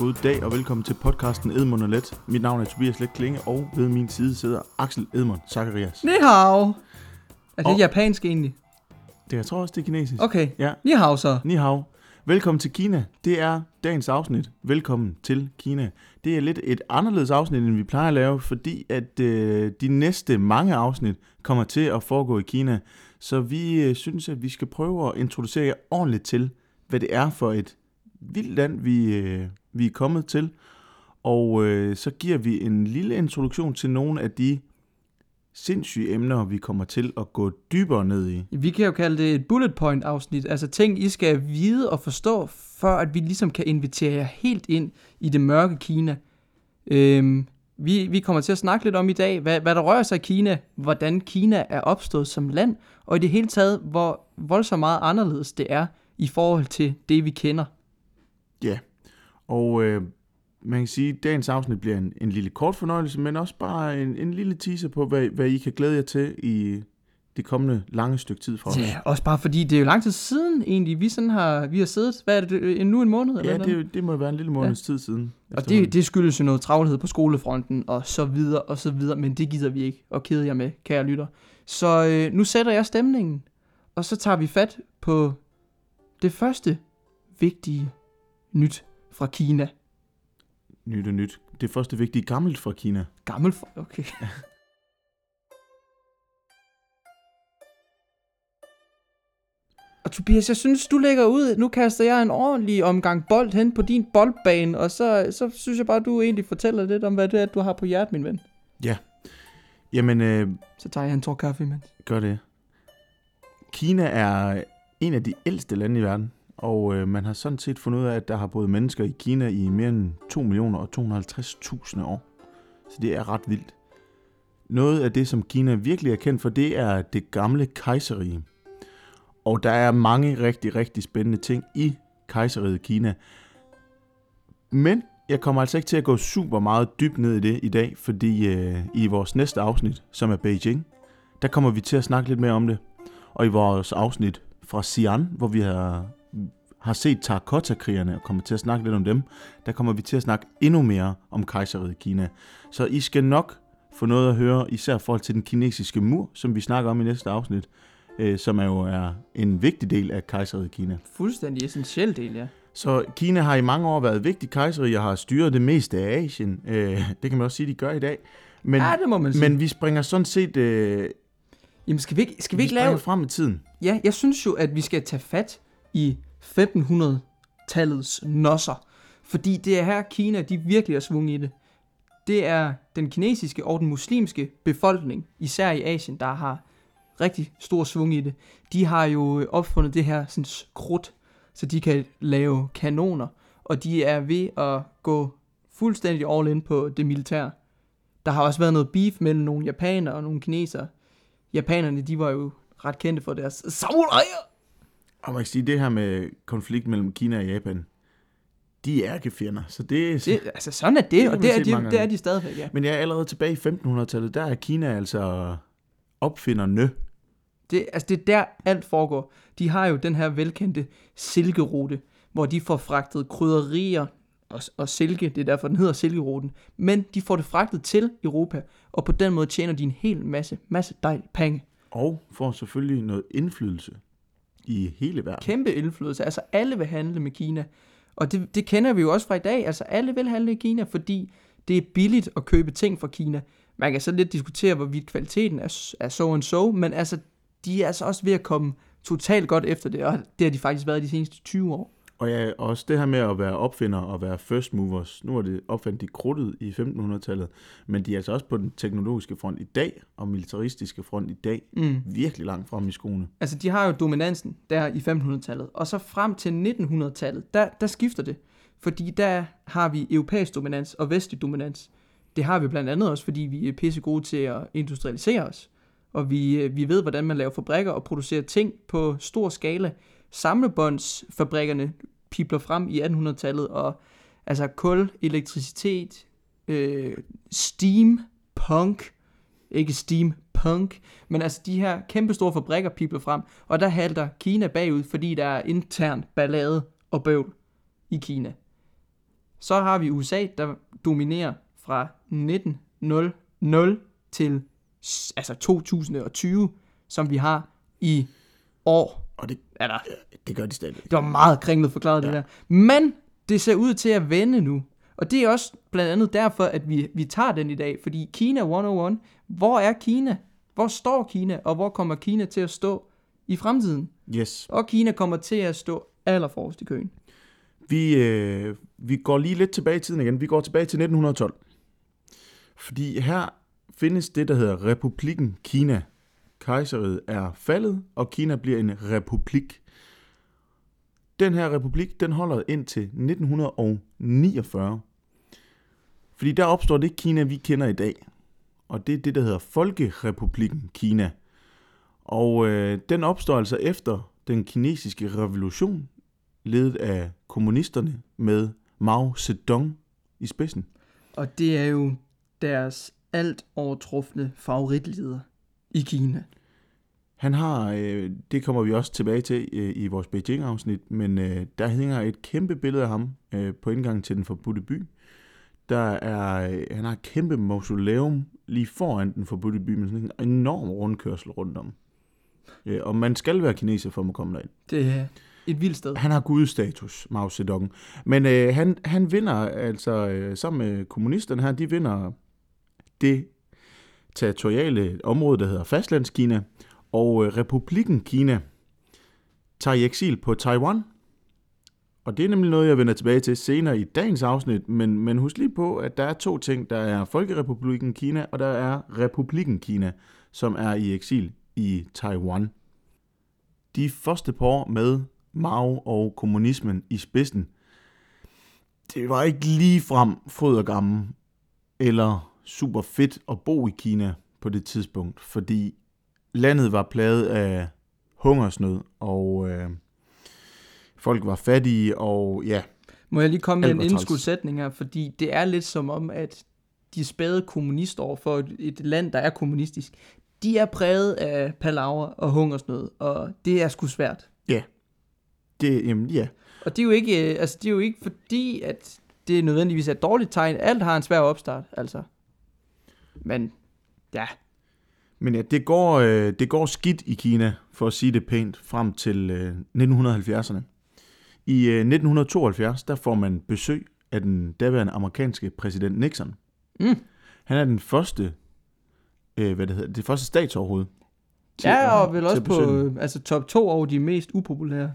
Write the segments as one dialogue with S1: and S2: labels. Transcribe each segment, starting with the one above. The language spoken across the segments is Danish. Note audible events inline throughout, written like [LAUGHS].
S1: God dag og velkommen til podcasten Edmund og Let. Mit navn er Tobias Let Klinge, og ved min side sidder Axel Edmund Zacharias.
S2: Ni hao. Er det
S1: Og-
S2: japansk egentlig?
S1: Det jeg tror også, det er kinesisk.
S2: Okay.
S1: Ja,
S2: Ni hao så.
S1: ni hao. Velkommen til Kina. Det er dagens afsnit. Velkommen til Kina. Det er lidt et anderledes afsnit, end vi plejer at lave, fordi at øh, de næste mange afsnit kommer til at foregå i Kina. Så vi øh, synes, at vi skal prøve at introducere jer ordentligt til, hvad det er for et vildt land, vi, øh, vi er kommet til. Og øh, så giver vi en lille introduktion til nogle af de sindssyge emner, vi kommer til at gå dybere ned i.
S2: Vi kan jo kalde det et bullet point afsnit. Altså ting, I skal vide og forstå, før at vi ligesom kan invitere jer helt ind i det mørke Kina. Øhm, vi, vi kommer til at snakke lidt om i dag, hvad, hvad der rører sig i Kina, hvordan Kina er opstået som land, og i det hele taget, hvor voldsomt meget anderledes det er i forhold til det, vi kender.
S1: Ja, og øh, man kan sige, at dagens afsnit bliver en, en lille kort fornøjelse, men også bare en, en lille teaser på, hvad, hvad I kan glæde jer til i det kommende lange stykke tid fra os.
S2: Ja, også bare fordi det er jo lang tid siden egentlig, vi sådan har, vi har siddet, hvad er det, nu en måned? eller
S1: ja det, det må være en lille måneds ja. tid siden.
S2: Og det, det skyldes jo noget travlhed på skolefronten, og så videre, og så videre, men det gider vi ikke at kede jer med, kære lytter. Så øh, nu sætter jeg stemningen, og så tager vi fat på det første vigtige nyt fra Kina.
S1: Nyt og nyt. Det første vigtige gammelt fra Kina.
S2: Gammel for... Okay. [LAUGHS] Og Tobias, jeg synes, du lægger ud. Nu kaster jeg en ordentlig omgang bold hen på din boldbane, og så, så synes jeg bare, du egentlig fortæller lidt om, hvad det er, du har på hjertet, min ven.
S1: Jamen, øh,
S2: Så tager jeg en tår kaffe imens.
S1: gør det. Kina er en af de ældste lande i verden, og øh, man har sådan set fundet ud af, at der har boet mennesker i Kina i mere end 2 millioner og 250.000 år. Så det er ret vildt. Noget af det, som Kina virkelig er kendt for, det er det gamle kejserige. Og der er mange rigtig, rigtig spændende ting i kejseriet Kina. Men jeg kommer altså ikke til at gå super meget dybt ned i det i dag, fordi øh, i vores næste afsnit, som er Beijing, der kommer vi til at snakke lidt mere om det. Og i vores afsnit fra Xi'an, hvor vi har, har set Terracotta-krigerne og kommer til at snakke lidt om dem, der kommer vi til at snakke endnu mere om kejseriet Kina. Så I skal nok få noget at høre, især i forhold til den kinesiske mur, som vi snakker om i næste afsnit, øh, som er jo er en vigtig del af kejseriet Kina.
S2: Fuldstændig essentiel del, ja.
S1: Så Kina har i mange år været et vigtigt kejserige og har styret det meste af Asien. Øh, det kan man også sige, de gør i dag. Men,
S2: ja, det må man sige.
S1: men vi springer sådan set øh,
S2: Jamen, skal vi ikke, skal vi
S1: vi
S2: ikke lave...
S1: frem i tiden.
S2: Ja, jeg synes jo, at vi skal tage fat i 1500-tallets nosser. Fordi det er her, Kina de virkelig har svunget i det. Det er den kinesiske og den muslimske befolkning, især i Asien, der har rigtig stor svung i det. De har jo øh, opfundet det her sådan, krudt, så de kan lave kanoner. Og de er ved at gå fuldstændig all in på det militære. Der har også været noget beef mellem nogle japanere og nogle kinesere. Japanerne, de var jo ret kendte for deres samuraier.
S1: Og man kan sige, det her med konflikt mellem Kina og Japan, de er ikke fjender. Så det,
S2: Det, altså sådan er det,
S1: Det
S2: og det er, de, det er de stadigvæk, ja.
S1: Men jeg er allerede tilbage i 1500-tallet, der er Kina altså opfinderne.
S2: Det, altså det er der alt foregår. De har jo den her velkendte silkerute, hvor de får fragtet krydderier og, og silke, det er derfor den hedder silkeruten, men de får det fragtet til Europa, og på den måde tjener de en hel masse, masse dejlige penge.
S1: Og får selvfølgelig noget indflydelse i hele verden.
S2: Kæmpe indflydelse, altså alle vil handle med Kina, og det, det kender vi jo også fra i dag, altså alle vil handle i Kina, fordi det er billigt at købe ting fra Kina. Man kan så lidt diskutere, hvorvidt kvaliteten er, er so and so, men altså, de er altså også ved at komme totalt godt efter det, og det har de faktisk været de seneste 20 år.
S1: Og ja, også det her med at være opfinder og være first movers. Nu er det opfandt de krudtet i 1500-tallet, men de er altså også på den teknologiske front i dag, og militaristiske front i dag,
S2: Mm.
S1: virkelig langt frem i skoene.
S2: Altså, de har jo dominansen der i 1500-tallet, og så frem til 1900-tallet, der, der skifter det. Fordi der har vi europæisk dominans og vestlig dominans. Det har vi blandt andet også, fordi vi er pisse gode til at industrialisere os. Og vi, øh, vi ved, hvordan man laver fabrikker og producerer ting på stor skala. Samlebåndsfabrikkerne pipler frem i 1800-tallet, og altså kul, elektricitet, øh, steam, punk, ikke steam, punk, men altså de her kæmpe store fabrikker pipler frem, og der halter Kina bagud, fordi der er intern ballade og bøvl i Kina. Så har vi USA, der dominerer fra 1900 til altså 2020, som vi har i år.
S1: Og det,
S2: Eller,
S1: det gør de stadig.
S2: det var meget kringlet forklaret, ja. det der. Men det ser ud til at vende nu. Og det er også blandt andet derfor, at vi, vi tager den i dag. Fordi Kina 101, hvor er Kina? Hvor står Kina? Og hvor kommer Kina til at stå i fremtiden?
S1: Yes.
S2: Og Kina kommer til at stå allerforrest i køen.
S1: Vi, øh, vi går lige lidt tilbage i tiden igen. Vi går tilbage til 1912. Fordi her findes det, der hedder Republikken Kina. Kejseriet er faldet, og Kina bliver en republik. Den her republik, den holder ind til 1949. Fordi der opstår det Kina, vi kender i dag. Og det er det, der hedder Folkerepublikken Kina. Og øh, den opstår altså efter den kinesiske revolution ledet af kommunisterne med Mao Zedong i spidsen.
S2: Og det er jo deres alt overtrufne favoritleder i Kina.
S1: Han har, øh, det kommer vi også tilbage til øh, i vores Beijing-afsnit, men øh, der hænger et kæmpe billede af ham øh, på indgangen til den forbudte by. Der er, øh, han har et kæmpe mausoleum lige foran den forbudte by, med sådan en enorm rundkørsel rundt om. Øh, og man skal være kineser for at komme derind.
S2: Det er et vildt sted.
S1: Han har gudstatus, Mao Zedong. Men øh, han, han vinder altså øh, sammen med kommunisterne her, de vinder det territoriale område, der hedder Fastlandskina, og øh, Republikken Kina tager i eksil på Taiwan. Og det er nemlig noget, jeg vender tilbage til senere i dagens afsnit, men, men husk lige på, at der er to ting. Der er Folkerepublikken Kina, og der er Republikken Kina, som er i eksil i Taiwan. De første par år med Mao og kommunismen i spidsen, det var ikke lige frem fod og gammel, eller super fedt at bo i Kina på det tidspunkt, fordi landet var plaget af hungersnød, og øh, folk var fattige, og ja,
S2: Må jeg lige komme med en indskudsætning her, fordi det er lidt som om, at de spæde kommunistår for et, et land, der er kommunistisk, de er præget af palaver og hungersnød, og det er sgu svært.
S1: det, jamen, ja,
S2: Og det er jo ikke, øh, altså, det er jo ikke fordi, at det nødvendigvis er et dårligt tegn. Alt har en svær opstart, altså. Men, ja,
S1: Men ja, det går, øh, det går skidt i Kina, for at sige det pænt, frem til øh, 1970'erne. I øh, 1972, der får man besøg af den daværende amerikanske præsident Nixon.
S2: Mm.
S1: Han er den første, øh, hvad det hedder, det første statsoverhoved. til
S2: ja, og vel også på øh, altså, top 2 over de mest upopulære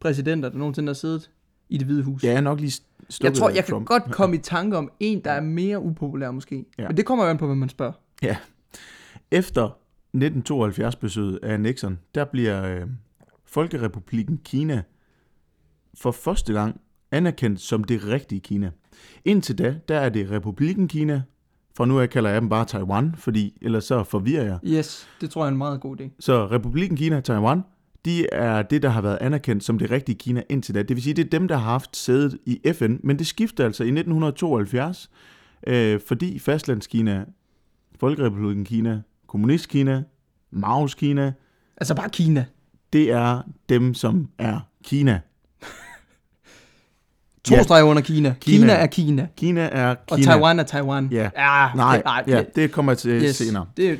S2: præsidenter, der nogensinde har siddet i det hvide hus.
S1: Ja, nok lige
S2: jeg tror, jeg kan
S1: Trump.
S2: godt komme i tanke om en, der er mere upopulær måske.
S1: Ja.
S2: Ja. Men det kommer jo an på, hvad man spørger.
S1: Efter 1972-besøget af Nixon, der bliver øh, Folkerepublikken Kina for første gang anerkendt som det rigtige Kina. Indtil da, der er det Republikken Kina. Fra nu af kalder jeg dem bare Taiwan, fordi ellers så forvirrer jeg.
S2: Yes, det tror jeg er en meget god idé.
S1: Så Republikken Kina Taiwan, de er det, der har været anerkendt som det rigtige Kina indtil da. Det vil sige, det er dem, der har haft sædet i FN, men det skifter altså i 1972, øh, fordi Fastlandskina, Folkerepublikken Kina, Kommunistkina, Maos Kina,
S2: Altså bare Kina.
S1: det er dem, som er Kina. [LAUGHS]
S2: To
S1: Ja.
S2: streger under Kina.
S1: Kina.
S2: Kina. er Kina.
S1: Kina er
S2: Og
S1: Kina.
S2: Taiwan er Taiwan.
S1: Ja.
S2: ja
S1: Nej,
S2: det, nej
S1: ja, det kommer jeg til
S2: yes.
S1: senere.
S2: Det.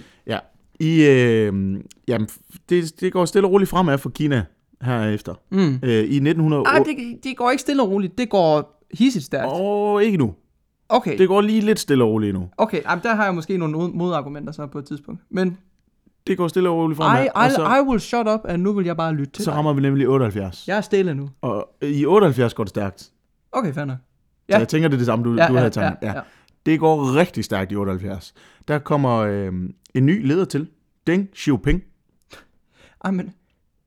S1: I, øh, jamen, det, det går stille og roligt fremad for Kina herefter.
S2: mm.
S1: Øh, I 1908...
S2: Ej, det, det går ikke stille og roligt. Det går hissigt stærkt.
S1: Åh, ikke nu.
S2: Okay,
S1: Det går lige lidt stille og roligt nu.
S2: okay. Jamen, der har jeg måske nogle mod- modargumenter så på et tidspunkt. Men
S1: Det går stille og roligt fremad.
S2: I,
S1: og
S2: I,
S1: så,
S2: I will shut up, og nu vil jeg bare lytte til
S1: så
S2: dig.
S1: rammer vi nemlig 78.
S2: Jeg er stille nu.
S1: Og i 78 går det stærkt.
S2: Okay, fair nok.
S1: Ja.
S2: Ja.
S1: Så jeg tænker, det er det samme, du,
S2: Ja,
S1: du
S2: ja,
S1: havde tanken.
S2: ja, ja.
S1: Det går rigtig stærkt i 78. Der kommer øh, en ny leder til. Deng Xiaoping.
S2: Ej, men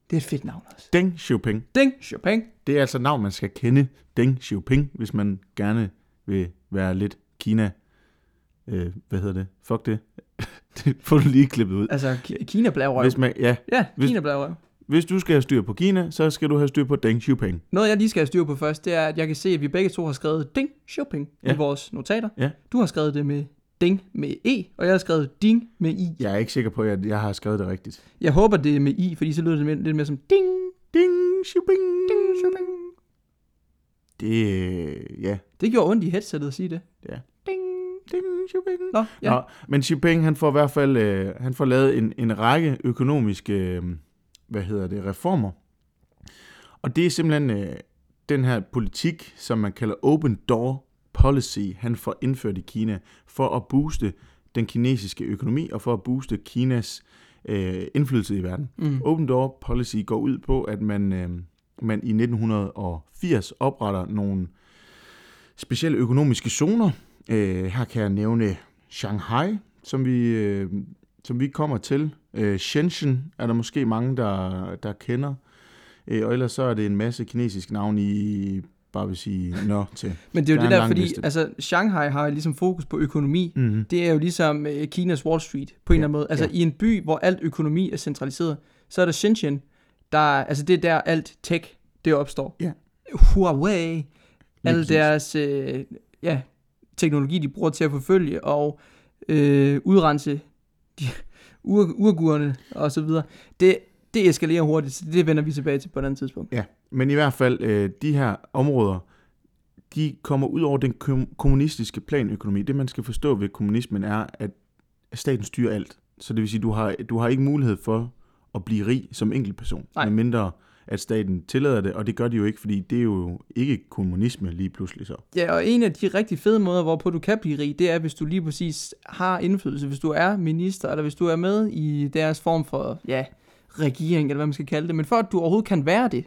S2: det er et fedt navn også.
S1: Deng Xiaoping.
S2: Ding, Chopin.
S1: Det er altså et navn, man skal kende. Deng Xiaoping, hvis man gerne vil være lidt Kina. Øh, hvad hedder det? Fuck det. [LAUGHS] det får du lige klippet ud.
S2: Altså, Ki- Kina blævrøv.
S1: Hvis, man, ja,
S2: Ja,
S1: hvis-
S2: Kina blævrøv.
S1: Hvis du skal have styr på Kina, så skal du have styr på Deng Xiaoping.
S2: Noget, jeg lige skal have styr på først, det er, at jeg kan se, at vi begge to har skrevet Ding Shopping
S1: Ja.
S2: i vores notater.
S1: Ja.
S2: Du har skrevet det med Ding med E, og jeg har skrevet Ding med I.
S1: Jeg er ikke sikker på, at jeg har skrevet det rigtigt.
S2: Jeg håber, det er med I, fordi så lyder det lidt mere som Ding,
S1: Ding Xiaoping.
S2: Ding Shopping.
S1: Det, øh, ja.
S2: Det gjorde ondt i headsettet at sige det.
S1: Ja.
S2: Ding.
S1: Ding, Xi
S2: Nå, ja.
S1: Nå, men Jinping, han får i hvert fald øh, han får lavet en, en række økonomiske øh, hvad hedder det, reformer. Og det er simpelthen øh, den her politik, som man kalder open door policy, han får indført i Kina for at booste den kinesiske økonomi og for at booste Kinas øh, indflydelse i verden.
S2: Mm.
S1: Open door policy går ud på, at man, øh, man i 1980 opretter nogle specielle økonomiske zoner. Øh, her kan jeg nævne Shanghai, som vi, øh, som vi kommer til. Øh, Shenzhen er der måske mange, der, der kender. Øh, og ellers så er det en masse kinesiske navne i, bare vil sige, nå til. [LAUGHS]
S2: Men det er jo
S1: Der
S2: det
S1: er
S2: der, fordi
S1: liste.
S2: altså, Shanghai har ligesom fokus på økonomi.
S1: Mm-hmm.
S2: Det er jo ligesom øh, Kinas Wall Street på en
S1: Ja,
S2: eller anden måde. Altså
S1: ja.
S2: i en by, hvor alt økonomi er centraliseret, så er der Shenzhen, der, altså det er der alt tech, det opstår.
S1: Ja.
S2: Huawei, alle deres øh, ja, teknologi, de bruger til at forfølge og øh, udrense de, ur, urgurene og så videre. Det, det eskalerer hurtigt, så det vender vi tilbage til på et andet tidspunkt.
S1: Ja, men i hvert fald, øh, de her områder, de kommer ud over den kom- kommunistiske planøkonomi. Det, man skal forstå ved kommunismen, er, at staten styrer alt. Så det vil sige, du har, du har ikke mulighed for at blive rig som enkeltperson, medmindre at staten tillader det, og det gør de jo ikke, fordi det er jo ikke kommunisme lige pludselig så.
S2: Ja, og en af de rigtig fede måder, hvorpå du kan blive rig, det er, hvis du lige præcis har indflydelse. Hvis du er minister, eller hvis du er med i deres form for, ja, regering, eller hvad man skal kalde det. Men for at du overhovedet kan være det,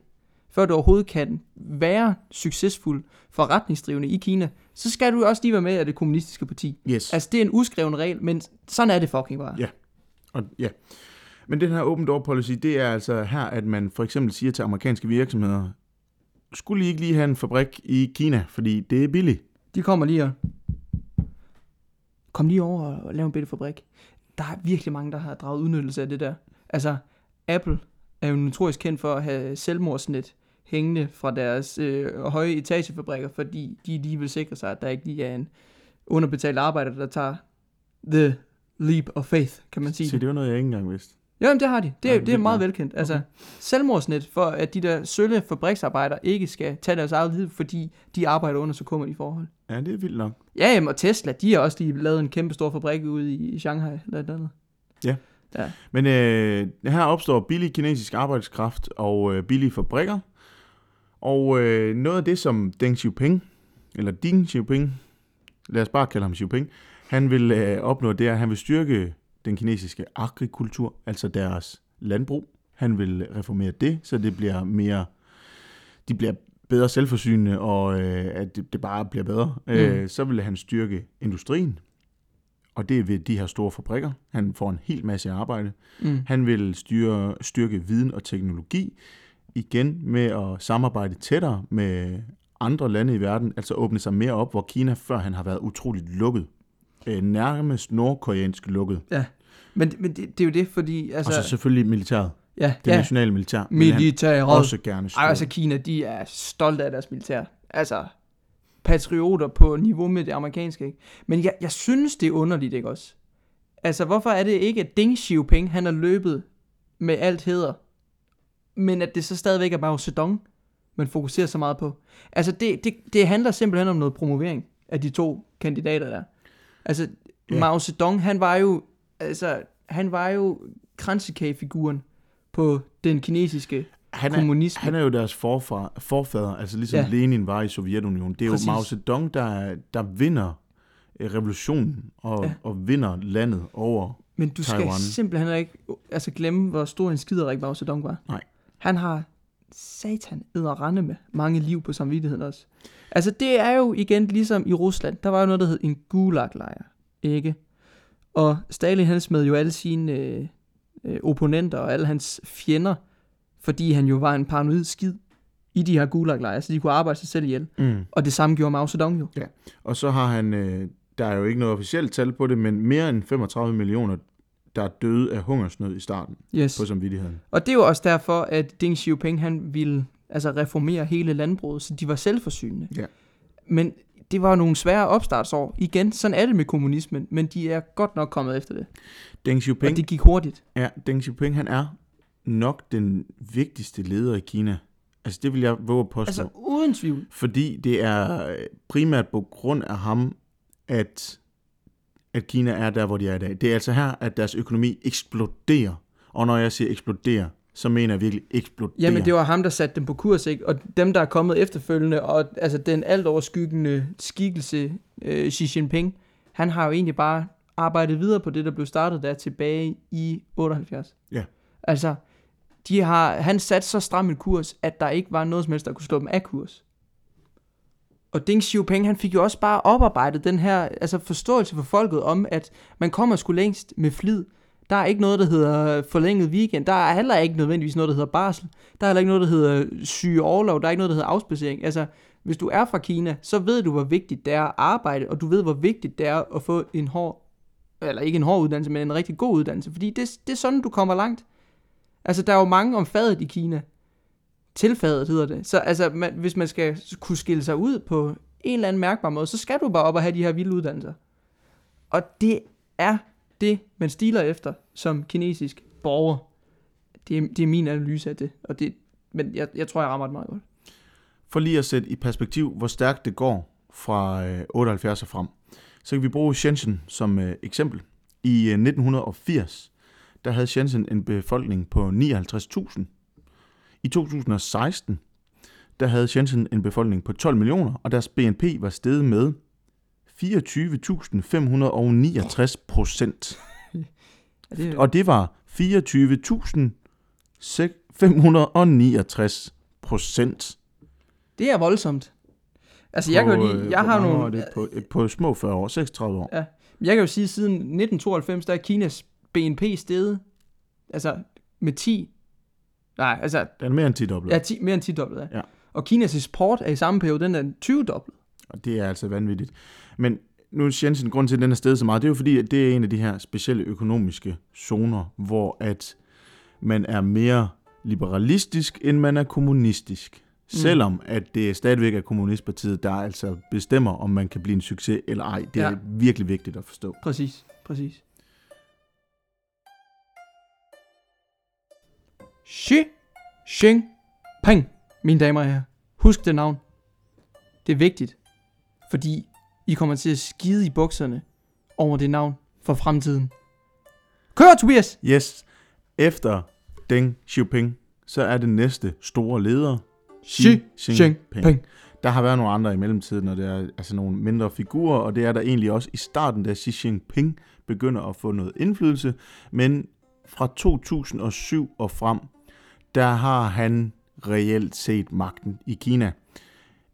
S2: for at du overhovedet kan være succesfuld forretningsdrivende i Kina, så skal du også lige være med af det kommunistiske parti.
S1: Yes.
S2: Altså, det er en uskreven regel, men sådan er det fucking bare.
S1: Ja. Og, ja. Men den her open door policy, det er altså her, at man for eksempel siger til amerikanske virksomheder, skulle I ikke lige have en fabrik i Kina, fordi det er billigt?
S2: De kommer lige og... Kom lige over og lav en bitte fabrik. Der er virkelig mange, der har draget udnyttelse af det der. Altså, Apple er jo notorisk kendt for at have selvmordsnet hængende fra deres øh, høje etagefabrikker, fordi de lige vil sikre sig, at der ikke lige er en underbetalt arbejder, der tager the leap of faith, kan man sige.
S1: Så det var noget, jeg ikke engang vidste.
S2: Jo, men det har de. Det er,
S1: Nej,
S2: det er meget velkendt. Altså, selvmordsnet for, at de der sølle fabriksarbejdere ikke skal tage deres eget liv, fordi de arbejder under så kummerlige forhold.
S1: Ja, det er vildt nok.
S2: Ja, jamen, og Tesla, de har også lige lavet en kæmpe stor fabrik ude i Shanghai eller et andet.
S1: Men øh, her opstår billig kinesisk arbejdskraft og øh, billige fabrikker. Og øh, noget af det, som Deng Xiaoping, eller Ding Xiaoping, lad os bare kalde ham Xiaoping, han vil øh, opnå, det er, at han vil styrke den kinesiske agrikultur, altså deres landbrug. Han vil reformere det, så det bliver mere, de bliver bedre selvforsynende, og øh, at det, det bare bliver bedre. Mm. Øh, så vil han styrke industrien, og det er ved de her store fabrikker. Han får en hel masse arbejde.
S2: Mm.
S1: Han vil styre, styrke viden og teknologi, igen med at samarbejde tættere med andre lande i verden, altså åbne sig mere op, hvor Kina før han har været utroligt lukket. Øh, nærmest nordkoreansk lukket.
S2: Men, men det, det, er jo det, fordi... Altså,
S1: og så selvfølgelig militæret.
S2: ja,
S1: Det
S2: ja,
S1: nationale militær.
S2: militæret.
S1: også gerne styrke.
S2: Ej, altså Kina, de er stolte af deres militær. Altså, patrioter på niveau med det amerikanske, ikke? Men jeg, jeg synes, det er underligt, ikke også? Altså, hvorfor er det ikke, at Deng Xiaoping, han har løbet med alt heder, men at det så stadigvæk er Mao Zedong, man fokuserer så meget på? Altså, det, det, det handler simpelthen om noget promovering af de to kandidater der. Altså,
S1: Ja.
S2: Mao Zedong, han var jo, altså, han var jo kransekagefiguren på den kinesiske
S1: han, er,
S2: kommunisme.
S1: han er jo deres forfar, forfader, altså ligesom
S2: Ja.
S1: Lenin var i Sovjetunionen. Det er
S2: Præcis.
S1: jo Mao Zedong, der, der vinder øh, revolutionen og,
S2: Ja.
S1: og vinder landet over.
S2: Men du skal
S1: Taiwan.
S2: simpelthen ikke altså, glemme, hvor stor en skiderik Mao Zedong var.
S1: Nej.
S2: Han har satan rende med mange liv på samvittigheden også. Altså det er jo igen ligesom i Rusland. Der var jo noget, der hed en gulaglejr. Ikke? Og Stalin han smed jo alle sine øh, øh, opponenter og alle hans fjender, fordi han jo var en paranoid skid i de her gulaglejre, så de kunne arbejde sig selv ihjel.
S1: Mm.
S2: Og det samme gjorde Mao Zedong jo.
S1: Og så har han, øh, der er jo ikke noget officielt tal på det, men mere end 35 millioner, der er døde af hungersnød i starten
S2: Yes.
S1: på samvittigheden.
S2: Og det er jo også derfor, at Deng Xiaoping han ville altså reformere hele landbruget, så de var selvforsynende.
S1: Ja.
S2: Men det var nogle svære opstartsår. Igen, sådan er det med kommunismen, men de er godt nok kommet efter det.
S1: Deng Xiaoping,
S2: Og det gik hurtigt.
S1: ja, Deng Xiaoping, han er nok den vigtigste leder i Kina. Altså, det vil jeg våge at påstå.
S2: Altså, uden tvivl.
S1: Fordi det er øh, primært på grund af ham, at, at Kina er der, hvor de er i dag. Det er altså her, at deres økonomi eksploderer. Og når jeg siger eksploderer, så mener jeg virkelig eksploderer.
S2: Jamen, det var ham, der satte dem på kurs, ikke? Og dem, der er kommet efterfølgende, og altså den alt overskyggende skikkelse, øh, Xi Jinping, han har jo egentlig bare arbejdet videre på det, der blev startet der tilbage i 78.
S1: Ja.
S2: Altså, de har, han satte så stram en kurs, at der ikke var noget som helst, der kunne slå dem af kurs. Og Deng Xiaoping, han fik jo også bare oparbejdet den her altså forståelse for folket om, at man kommer sgu længst med flid. Der er ikke noget, der hedder forlænget weekend. Der er heller ikke nødvendigvis noget, der hedder barsel. Der er heller ikke noget, der hedder syge overlov. Der er ikke noget, der hedder afspacering. Altså, hvis du er fra Kina, så ved du, hvor vigtigt det er at arbejde, og du ved, hvor vigtigt det er at få en hård, eller ikke en hård uddannelse, men en rigtig god uddannelse. Fordi det, det er sådan, du kommer langt. Altså, der er jo mange om fadet i Kina. Tilfadet hedder det. Så altså, man, hvis man skal kunne skille sig ud på en eller anden mærkbar måde, så skal du bare op og have de her vilde uddannelser. Og det er det, man stiler efter som kinesisk borger. Det er, det er min analyse af det. Og det men jeg, jeg tror, jeg rammer det meget godt.
S1: For lige at sætte i perspektiv, hvor stærkt det går fra øh, 78 og frem, så kan vi bruge Shenzhen som øh, eksempel. I øh, 1980, der havde Shenzhen en befolkning på 59.000. I 2016, der havde Shenzhen en befolkning på 12 millioner, og deres BNP var steget med 24.569 procent. [LAUGHS]
S2: Det,
S1: Og det var 24.569 procent.
S2: det er voldsomt. Altså, jeg kan jo lige, jeg har nogle,
S1: Det på, på små 40 år, 36 år.
S2: Ja. Jeg kan jo sige, at siden 1992, der er Kinas BNP steget, altså med 10, nej, altså
S1: Den er mere end 10 dobbelt.
S2: ja, 10, mere end 10 dobbelt. Ja.
S1: Ja.
S2: Og Kinas eksport er i samme periode, den er 20 dobbelt.
S1: Og det er altså vanvittigt. Men nu er Shenzhen, grund til, at den er steget så meget, det er jo fordi, at det er en af de her specielle økonomiske zoner, hvor at man er mere liberalistisk, end man er kommunistisk. Selvom at det stadigvæk er Kommunistpartiet, der altså bestemmer, om man kan blive en succes eller ej. Det er
S2: Ja.
S1: virkelig vigtigt at forstå.
S2: Præcis, præcis. Xi Jinping, mine damer og herrer. Husk det navn. Det er vigtigt, fordi I kommer til at skide i bukserne over det navn for fremtiden. Kør, Tobias!
S1: Yes, efter Deng Xiaoping, så er det næste store leder
S2: Xi Jinping.
S1: Der har været nogle andre i mellemtiden, og det er altså nogle mindre figurer, og det er der egentlig også i starten, da Xi Jinping begynder at få noget indflydelse. Men fra 2007 og frem, der har han reelt set magten i Kina.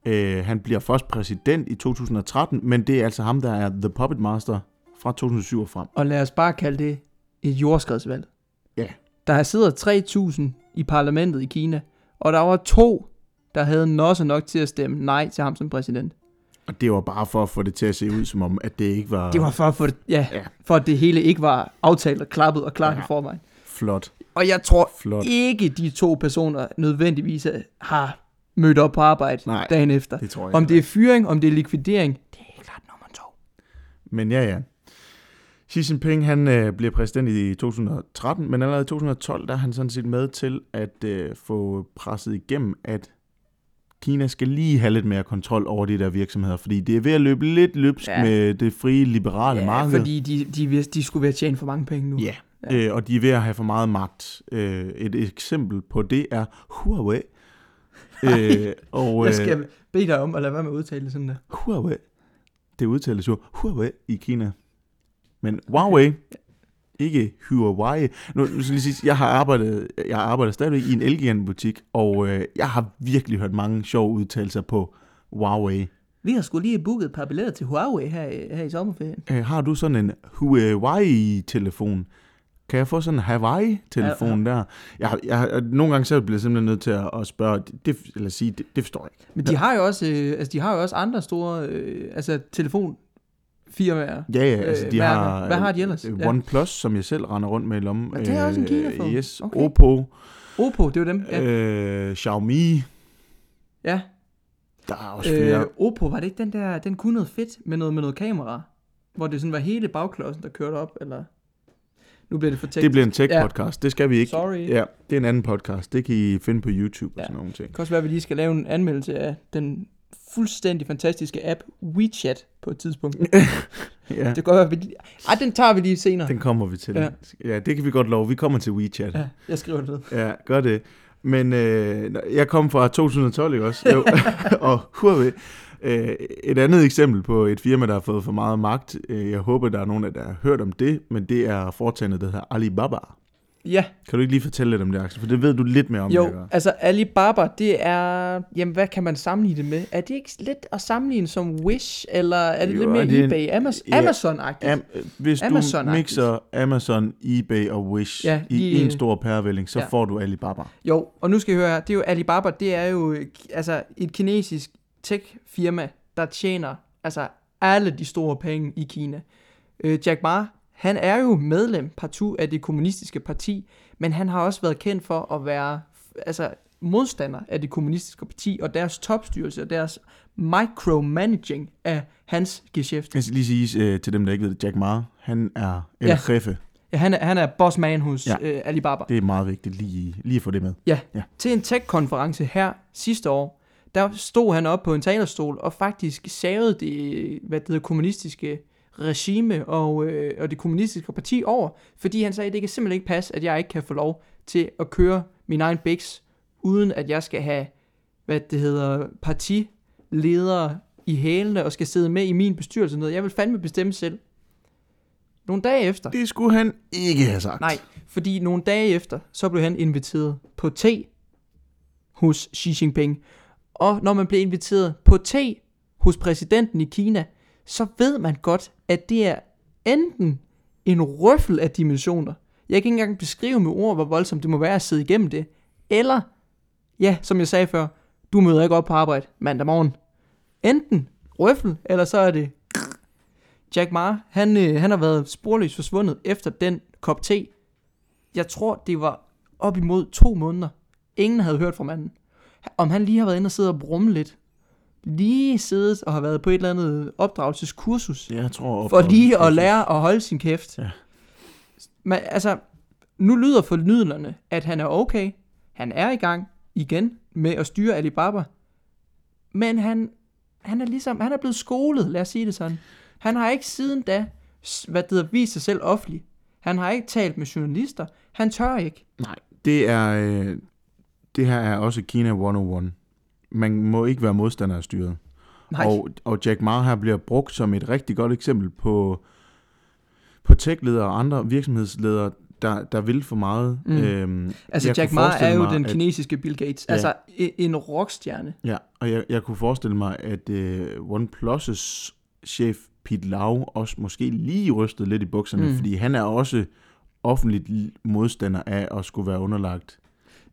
S1: Øh, han bliver først præsident i 2013, men det er altså ham, der er The Puppet Master fra 2007 og frem.
S2: Og lad os bare kalde det et jordskredsvalg.
S1: Ja.
S2: Der sidder 3.000 i parlamentet i Kina, og der var to, der havde nosser nok til at stemme nej til ham som præsident.
S1: Og det var bare for at få det til at se ud som om, at det ikke var,
S2: Det var for at, få det, ja,
S1: Ja.
S2: for at det hele ikke var aftalt og klappet og klart ja. I forvejen.
S1: flot.
S2: Og jeg tror
S1: Flot.
S2: ikke, de to personer nødvendigvis har mødt op på arbejde
S1: Nej,
S2: dagen efter.
S1: Det tror jeg
S2: Om det er fyring, om det er likvidering, det er klart nummer to.
S1: Men ja, ja. Xi Jinping, han øh, bliver præsident i 2013, men allerede i 2012, der er han sådan set med til at øh, få presset igennem, at Kina skal lige have lidt mere kontrol over de der virksomheder, fordi det er ved at løbe lidt løbsk
S2: Ja.
S1: ja. med det frie, liberale
S2: Ja,
S1: marked.
S2: fordi de, de, de, de skulle være tjent for mange penge nu.
S1: Ja, øh, og de er ved at have for meget magt. Øh, et eksempel på det er Huawei. Øh, og,
S2: Jeg skal bede dig om at lade være med at udtale det sådan der.
S1: Huawei. Det udtales jo Huawei i Kina. Men Huawei, ikke Huawei. Nu, nu skal jeg lige sige, jeg har arbejdet, jeg arbejder stadigvæk i en Elgigan-butik, og øh, jeg har virkelig hørt mange sjove udtalelser på Huawei.
S2: Vi har skulle lige booket et par billetter til Huawei her, i- her i sommerferien.
S1: Øh, har du sådan en Huawei-telefon? Kan jeg få sådan en Hawaii-telefon der? Jeg, har- jeg, har- nogle gange så bliver jeg simpelthen nødt til at, at spørge, det, eller sige, det, det forstår jeg ikke.
S2: Men de har jo også, øh, altså de har jo også andre store, øh, altså telefonfirmaer.
S1: Ja, ja, altså
S2: Øh,
S1: de
S2: mærker.
S1: har...
S2: Hvad har de ellers?
S1: øh,
S2: Ja.
S1: OnePlus, som jeg selv render rundt med i lommen.
S2: Og det er også en.
S1: Øh, Yes,
S2: Okay.
S1: Oppo,
S2: Oppo, det er jo dem. Ja.
S1: øh, Xiaomi.
S2: ja.
S1: Der er også flere.
S2: Øh, Oppo, var det ikke den der, den kunne noget fedt med noget, med noget kamera? Hvor det sådan var hele bagklodsen, der kørte op, eller... Nu bliver det for teknisk.
S1: Det bliver en tech-podcast. Det skal vi ikke.
S2: Sorry.
S1: Ja, det er en anden podcast. Det kan I finde på YouTube og
S2: Ja.
S1: sådan nogle ting.
S2: Det kan også være, at vi lige skal lave en anmeldelse af den fuldstændig fantastiske app WeChat på et tidspunkt. [LAUGHS]
S1: Ja,
S2: Det kan godt være, at vi lige... Ej, den tager vi lige senere.
S1: den kommer vi til.
S2: Ja.
S1: Ja. ja, det kan vi godt love. Vi kommer til WeChat.
S2: Ja, jeg skriver det ned.
S1: Ja, gør det. Men øh, jeg kom fra 2012, ikke også? Jo. [LAUGHS] og hurve. Øh, et andet eksempel på et firma, der har fået for meget magt. Øh, jeg håber, der er nogen der har hørt om det, men det er foretagendet, der hedder Alibaba.
S2: Ja,
S1: Kan du ikke lige fortælle lidt om det, Axel? For det ved du lidt mere om.
S2: jo,
S1: gør.
S2: altså Alibaba, det er... Jamen, hvad kan man sammenligne det med? Er det ikke lidt at sammenligne som Wish, eller er det
S1: Jo,
S2: lidt mere
S1: er det en-
S2: eBay? Amazon,
S1: ja,
S2: Amazon-agtigt?
S1: Am, hvis du
S2: Amazon-agtigt.
S1: mixer Amazon, eBay og Wish
S2: Ja,
S1: i
S2: lige-
S1: en stor pærevælling, så
S2: Ja.
S1: får du Alibaba.
S2: Jo, og nu skal I høre her, det er jo Alibaba, det er jo altså et kinesisk tech-firma, der tjener altså alle de store penge i Kina. Øh, Jack Ma, han er jo medlem partout af det kommunistiske parti, men han har også været kendt for at være altså modstander af det kommunistiske parti og deres topstyrelse og deres micromanaging af hans geschæft.
S1: Jeg skal lige sige øh, til dem, der ikke ved det, Jack Ma, han er El Ja. Jefe.
S2: Ja, han, er, han er bossman hos ja.
S1: Ja.
S2: øh, Alibaba.
S1: Det er meget vigtigt lige, lige at få det med.
S2: Ja,
S1: Ja.
S2: til en tech-konference her sidste år, der stod han op på en talerstol og faktisk savede det, hvad det hedder, kommunistiske regime og, øh, og det kommunistiske parti over, fordi han sagde, at det kan simpelthen ikke passe, at jeg ikke kan få lov til at køre min egen Bix, uden at jeg skal have, hvad det hedder, partiledere i hælene og skal sidde med i min bestyrelse. og Noget. Jeg vil fandme bestemme selv. Nogle dage efter,
S1: Det skulle han ikke have sagt.
S2: Nej, fordi nogle dage efter, så blev han inviteret på te hos Xi Jinping. Og når man bliver inviteret på te hos præsidenten i Kina, så ved man godt, at det er enten en røffel af dimensioner. Jeg kan ikke engang beskrive med ord, hvor voldsomt det må være at sidde igennem det. Eller, ja, som jeg sagde før, du møder ikke op på arbejde mandag morgen. Enten røffel, eller så er det Jack Ma, han, øh, han har været sporløst forsvundet efter den kop te. Jeg tror, det var op imod to måneder. Ingen havde hørt fra manden. Om han lige har været inde og sidde og brumme lidt. Lige siddet og har været på et eller andet opdragelseskursus.
S1: Jeg tror...
S2: For lige at lære at holde sin kæft.
S1: Ja.
S2: Men altså, nu lyder fornydelserne, at han er okay. Han er i gang igen med at styre Alibaba. Men han, han er ligesom, han er blevet skolet, lad os sige det sådan. Han har ikke siden da, hvad det hedder, vist sig selv offentligt. Han har ikke talt med journalister. Han tør ikke.
S1: Nej, det er... Det her er også Kina 101. Man må ikke være modstander af styret.
S2: Nej.
S1: Og, og Jack Ma her bliver brugt som et rigtig godt eksempel på, på tech-ledere og andre virksomhedsledere, der, der vil for meget.
S2: Mm.
S1: Øhm,
S2: altså, Jack Ma er jo
S1: mig,
S2: den
S1: at-
S2: kinesiske Bill Gates.
S1: Ja.
S2: Altså, en, rockstjerne.
S1: Ja, og jeg, jeg kunne forestille mig, at øh, OnePlus' chef Pete Lau også måske lige rystede lidt i bukserne,
S2: Mm.
S1: fordi han er også offentligt modstander af at skulle være underlagt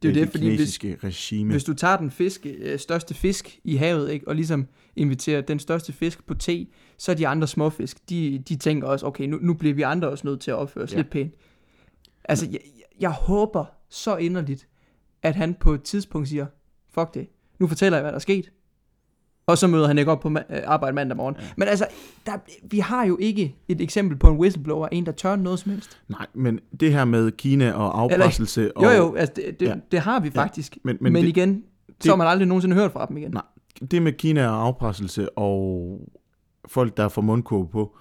S2: Det er
S1: øh,
S2: det, fordi hvis,
S1: regime.
S2: Hvis du tager den fisk, øh, største fisk i havet, ikke, og ligesom inviterer den største fisk på te, så er de andre småfisk, de, de tænker også, okay, nu, nu bliver vi andre også nødt til at opføre os. Ja. lidt pænt. Altså, jeg, jeg håber så inderligt, at han på et tidspunkt siger, fuck det, nu fortæller jeg, hvad der er sket. Og så møder han ikke op på ma- øh, arbejde mandag morgen. Ja. Men altså, der, vi har jo ikke et eksempel på en whistleblower, en der tør noget som helst.
S1: Nej, men det her med Kina og afpresselse...
S2: Jo
S1: og,
S2: jo, altså, det, det, ja.
S1: Ja.
S2: det har vi faktisk.
S1: Men,
S2: Men,
S1: men,
S2: men
S1: det,
S2: igen, så har man aldrig nogensinde hørt fra dem igen.
S1: Nej. det med Kina og afpresselse og folk, der får mundkurve på,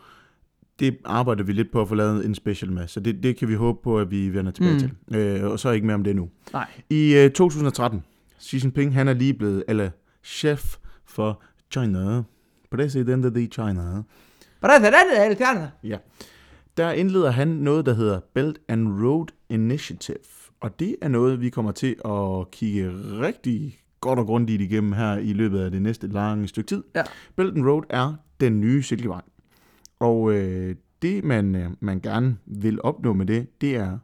S1: det arbejder vi lidt på at få lavet en special med, så det, det kan vi håbe på, at vi vender tilbage
S2: mm.
S1: til. Øh, og så ikke mere om det nu.
S2: Nej.
S1: I øh, 2013, Xi Jinping, han er lige blevet, eller chef for China, præsident of the China. Ja. Der indleder han noget, der hedder Belt and Road Initiative. Og det er noget, vi kommer til at kigge rigtig godt og grundigt igennem her i løbet af det næste lange stykke tid.
S2: Ja.
S1: Belt and Road er den nye Silkevej. Og øh, det, man, øh, man gerne vil opnå med det, det er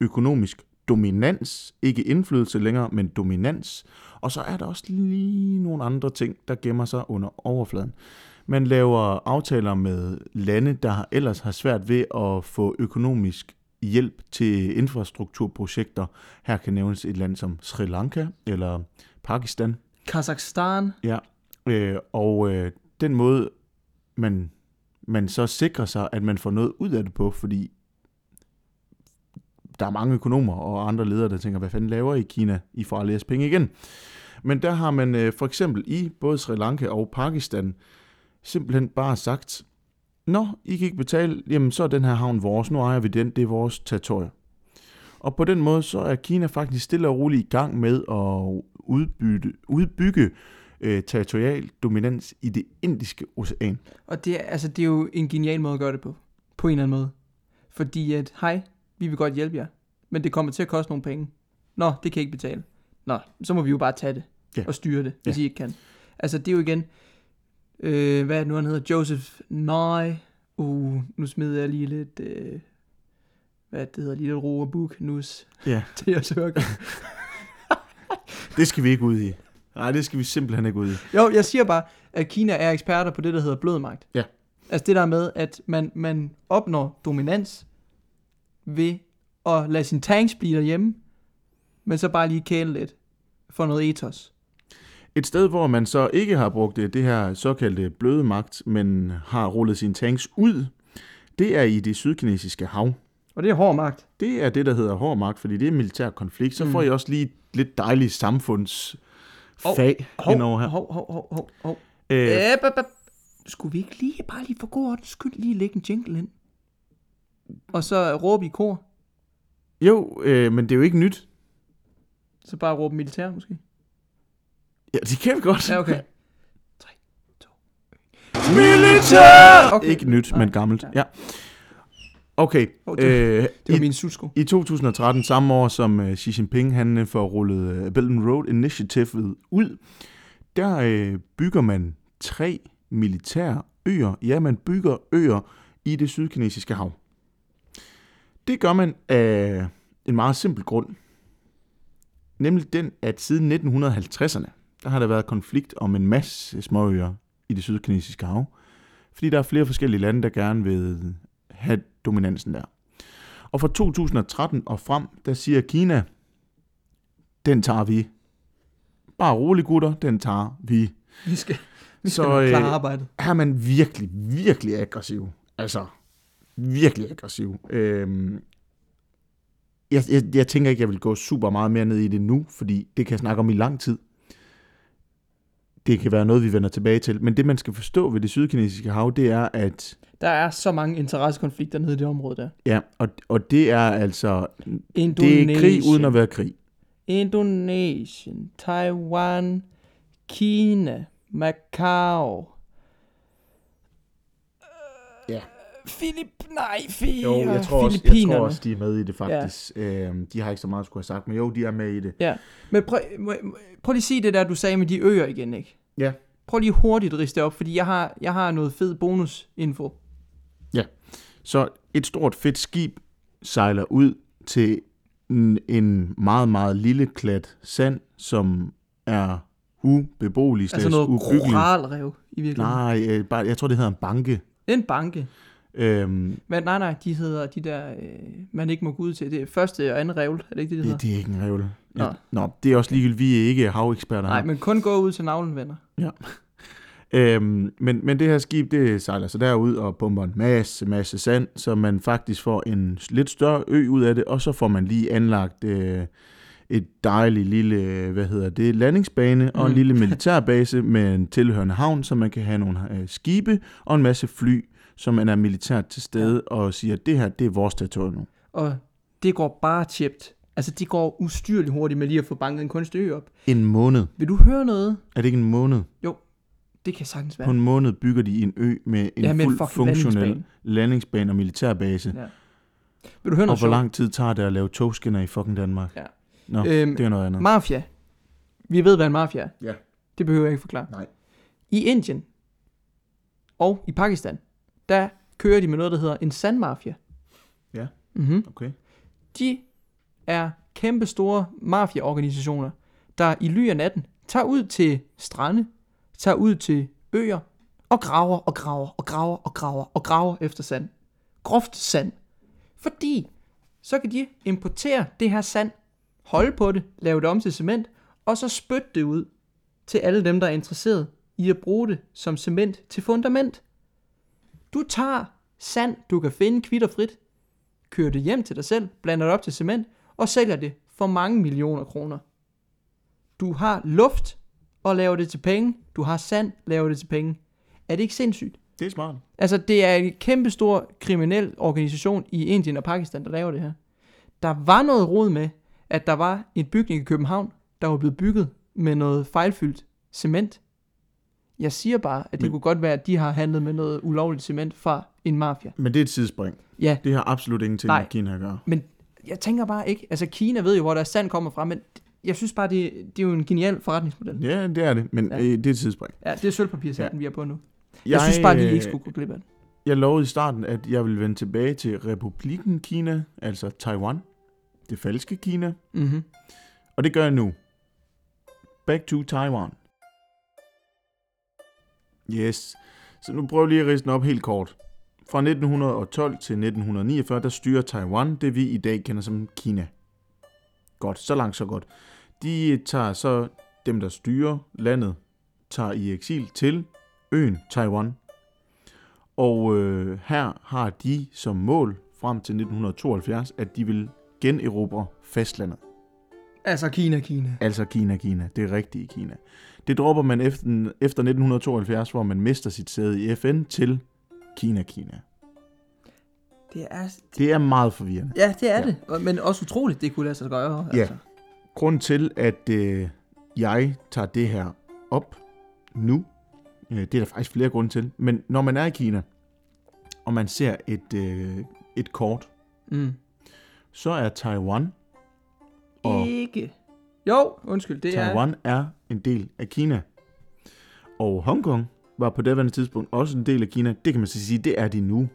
S1: økonomisk dominans. Ikke indflydelse længere, men dominans. Og så er der også lige nogle andre ting, der gemmer sig under overfladen. Man laver aftaler med lande, der ellers har svært ved at få økonomisk hjælp til infrastrukturprojekter. Her kan nævnes et land som Sri Lanka eller Pakistan.
S2: Kazakhstan.
S1: Ja, øh, og øh, den måde, man, man så sikrer sig, at man får noget ud af det på, fordi der er mange økonomer og andre ledere, der tænker, hvad fanden laver I Kina? I får aldrig jeres penge igen. Men der har man øh, for eksempel i både Sri Lanka og Pakistan simpelthen bare sagt, Nå, I kan ikke betale, jamen så er den her havn vores, nu ejer vi den, det er vores territorium. Og på den måde, så er Kina faktisk stille og roligt i gang med at udbytte, udbygge øh, territorial dominans i det indiske ocean.
S2: Og det er, altså, det er jo en genial måde at gøre det på. På en eller anden måde. Fordi at, hej, vi vil godt hjælpe jer. Men det kommer til at koste nogle penge. Nå, det kan I ikke betale. Nå, så må vi jo bare tage det.
S1: Ja.
S2: Og styre det, hvis
S1: Ja.
S2: I ikke kan. Altså, det er jo igen... Øh, hvad er det nu, han hedder? Joseph Nye. Uh, nu smider jeg lige lidt... Øh, hvad det hedder, lige lidt ro og buk nus
S1: Ja, [LAUGHS]
S2: til at søge.
S1: det skal vi ikke ud i. Nej, det skal vi simpelthen ikke ud i.
S2: Jo, jeg siger bare, at Kina er eksperter på det, der hedder blødmagt.
S1: Ja.
S2: Altså det der med, at man, man opnår dominans ved at lade sin tanks blive derhjemme, men så bare lige kæle lidt for noget ethos.
S1: Et sted, hvor man så ikke har brugt det, det her såkaldte bløde magt, men har rullet sine tanks ud, det er i det sydkinesiske hav.
S2: Og det er hård magt.
S1: Det er det, der hedder hård magt, fordi det er militær konflikt. Så
S2: Mm.
S1: får I også lige lidt dejligt samfundsfag oh, indover her.
S2: hov, hov, hov, hov, hov.
S1: Øh,
S2: Øh. Skulle vi ikke lige, bare lige for god ordens skyld, lige lægge en jingle ind? Og så råbe i kor.
S1: jo, øh, men det er jo ikke nyt.
S2: Så bare råbe militær, måske.
S1: Ja, det kan vi godt.
S2: Ja, okay.
S1: Militær!
S2: Okay.
S1: Ikke nyt, men gammelt.
S2: ja.
S1: Okay.
S2: Oh, det,
S1: Øh,
S2: det var
S1: i,
S2: min sutsko.
S1: I 2013, samme år som øh, Xi Jinping han øh, får rullet øh, Belt and Road Initiative ud, der øh, bygger man tre militære øer. Ja, man bygger øer i det sydkinesiske hav. Det gør man af en meget simpel grund. Nemlig den, at siden 1950'erne, der har der været konflikt om en masse småøer i det sydkinesiske hav. Fordi der er flere forskellige lande, der gerne vil have dominansen der. Og fra 2013 og frem, der siger Kina, den tager vi. Bare rolig gutter, den tager vi.
S2: Vi skal, vi
S1: Så,
S2: skal klare
S1: øh,
S2: arbejdet.
S1: Her er man virkelig, virkelig aggressiv. Altså, virkelig aggressiv. Øhm, jeg, jeg, jeg tænker ikke, jeg vil gå super meget mere ned i det nu, fordi det kan jeg snakke om i lang tid. Det kan være noget, vi vender tilbage til. Men det, man skal forstå ved det sydkinesiske hav, det er, at
S2: Der er så mange interessekonflikter nede i det område der.
S1: ja, og, og det er altså,
S2: Indonesien,
S1: det er krig uden at være krig.
S2: Indonesien, Taiwan, Kina, Macau.
S1: Ja.
S2: Filip, nej, Fi,
S1: Jo, jeg tror, også, jeg tror også, de er med i det faktisk. Ja. Øhm, de har ikke så meget at skulle have sagt, men jo, de er med i det.
S2: Ja, men prøv, prøv lige at sige det der, du sagde med de øer igen, ikke?
S1: Ja.
S2: Prøv lige hurtigt at riste det op, fordi jeg har, jeg har noget fed bonusinfo.
S1: Så et stort fedt skib sejler ud til en, en meget, meget lille klat sand, som er ubeboelig,
S2: Altså noget koralrev i virkeligheden.
S1: Nej, øh, bare, jeg tror, det hedder en banke.
S2: En banke.
S1: Øhm,
S2: Men nej, nej, de hedder de der, øh, man ikke må gå ud til. Det er første og anden revl, er det ikke det, det hedder?
S1: det, det er ikke en revle.
S2: Nå.
S1: Ja. Nå, det er også ligegyldigt, vi er ikke haveksperter
S2: Nej,
S1: her.
S2: men kun gå ud til navlen, venner.
S1: Øhm, men, men det her skib, det sejler så derud og pumper en masse, masse sand, så man faktisk får en lidt større ø ud af det, og så får man lige anlagt øh, et dejligt lille, hvad hedder det, landingsbane og en
S2: Mm.
S1: lille militærbase med en tilhørende havn, så man kan have nogle øh, skibe og en masse fly, så man er militært til stede ja. og siger, det her, det er vores territorium nu.
S2: Og det går bare chipt. Altså, det går ustyrligt hurtigt med lige at få banket en kunstig ø op.
S1: En måned.
S2: Vil du høre noget?
S1: Er det ikke en måned?
S2: Det kan sagtens
S1: På
S2: være.
S1: en måned bygger de en ø med en
S2: ja, med en fucking
S1: funktionel
S2: landingsbane.
S1: landingsbane og militærbase.
S2: Ja. Vil du høre
S1: Og
S2: noget
S1: hvor
S2: sjovt?
S1: lang tid tager det at lave togskinner i fucking Danmark?
S2: Ja.
S1: Nå,
S2: Øhm,
S1: det er noget andet.
S2: Mafia. Vi ved, hvad en mafia er.
S1: Ja.
S2: Det behøver jeg ikke forklare.
S1: Nej.
S2: I Indien og i Pakistan, der kører de med noget, der hedder en sandmafia.
S1: Ja.
S2: Mm-hmm.
S1: Okay.
S2: De er kæmpe store mafiaorganisationer, der i ly af natten tager ud til strande, tager ud til øer og graver og graver og graver og graver og graver efter sand. Groft sand. Fordi så kan de importere det her sand, holde på det, lave det om til cement, og så spytte det ud til alle dem, der er interesseret i at bruge det som cement til fundament. Du tager sand, du kan finde kvitterfrit, kører det hjem til dig selv, blander det op til cement, og sælger det for mange millioner kroner. Du har luft og laver det til penge. Du har sand, laver det til penge. Er det ikke sindssygt?
S1: Det er smart.
S2: Altså, det er en kæmpe stor kriminel organisation i Indien og Pakistan, der laver det her. Der var noget rod med, at der var en bygning i København, der var blevet bygget med noget fejlfyldt cement. Jeg siger bare, at det
S1: Men-
S2: kunne godt være, at de har handlet med noget ulovligt cement fra en mafia.
S1: Men det er et sidespring.
S2: Ja,
S1: Det har absolut ingenting
S2: Nej.
S1: med Kina at gøre.
S2: men jeg tænker bare ikke, altså Kina ved jo, hvor deres sand kommer fra, men jeg synes bare, det, det er jo en genial forretningsmodel.
S1: Ja, det er det, men
S2: Ja.
S1: øh, det er et sidespring.
S2: Ja, det er sølvpapirsanden, ja. vi er på nu. Jeg,
S1: Jeg,
S2: synes bare, vi
S1: øh,
S2: ikke skulle gå glip af det.
S1: Jeg lovede i starten, at jeg vil vende tilbage til Republiken Kina, altså Taiwan. Det falske Kina.
S2: Mm-hmm.
S1: Og det gør jeg nu. Back to Taiwan. Yes. Så nu prøver jeg lige at rise den op helt kort. Fra 1912 til 1949, der styrer Taiwan det, vi i dag kender som Kina. Godt, så langt så godt. De tager så, dem der styrer landet, tager i eksil til øen Taiwan. Og øh, her har de som mål frem til 1972, at de vil generobre fastlandet.
S2: Altså Kina, Kina.
S1: Altså Kina, Kina. Det rigtige Kina. Det dropper man efter, efter 1972, hvor man mister sit sæde i FN til Kina, Kina.
S2: Det er,
S1: Det er meget forvirrende.
S2: ja, det er
S1: Ja.
S2: det. Men også utroligt, det kunne lade sig gøre.
S1: Ja.
S2: Altså.
S1: Grunden til, at øh, jeg tager det her op nu, øh, det er der faktisk flere grunde til, men når man er i Kina, og man ser et, øh, et kort,
S2: Mm.
S1: så er Taiwan, og
S2: Ikke. Jo, undskyld, det er...
S1: Taiwan er en del af Kina. Og Hongkong var på det tidspunkt også en del af Kina. Det kan man så sige, det er de nu.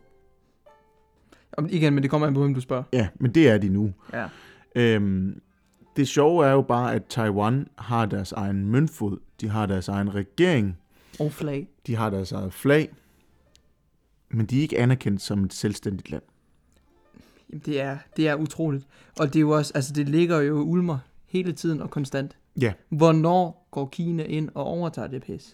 S2: Om, igen, men det kommer an på, hvem du spørger.
S1: Ja, men det er de nu.
S2: Ja.
S1: Øhm, det sjove er jo bare, at Taiwan har deres egen møntfod. De har deres egen regering.
S2: Og flag.
S1: De har deres eget flag. Men de er ikke anerkendt som et selvstændigt land.
S2: Jamen, det er, det er utroligt. Og det er jo også, altså det ligger jo ulmer hele tiden og konstant.
S1: Ja.
S2: Hvornår går Kina ind og overtager det pis?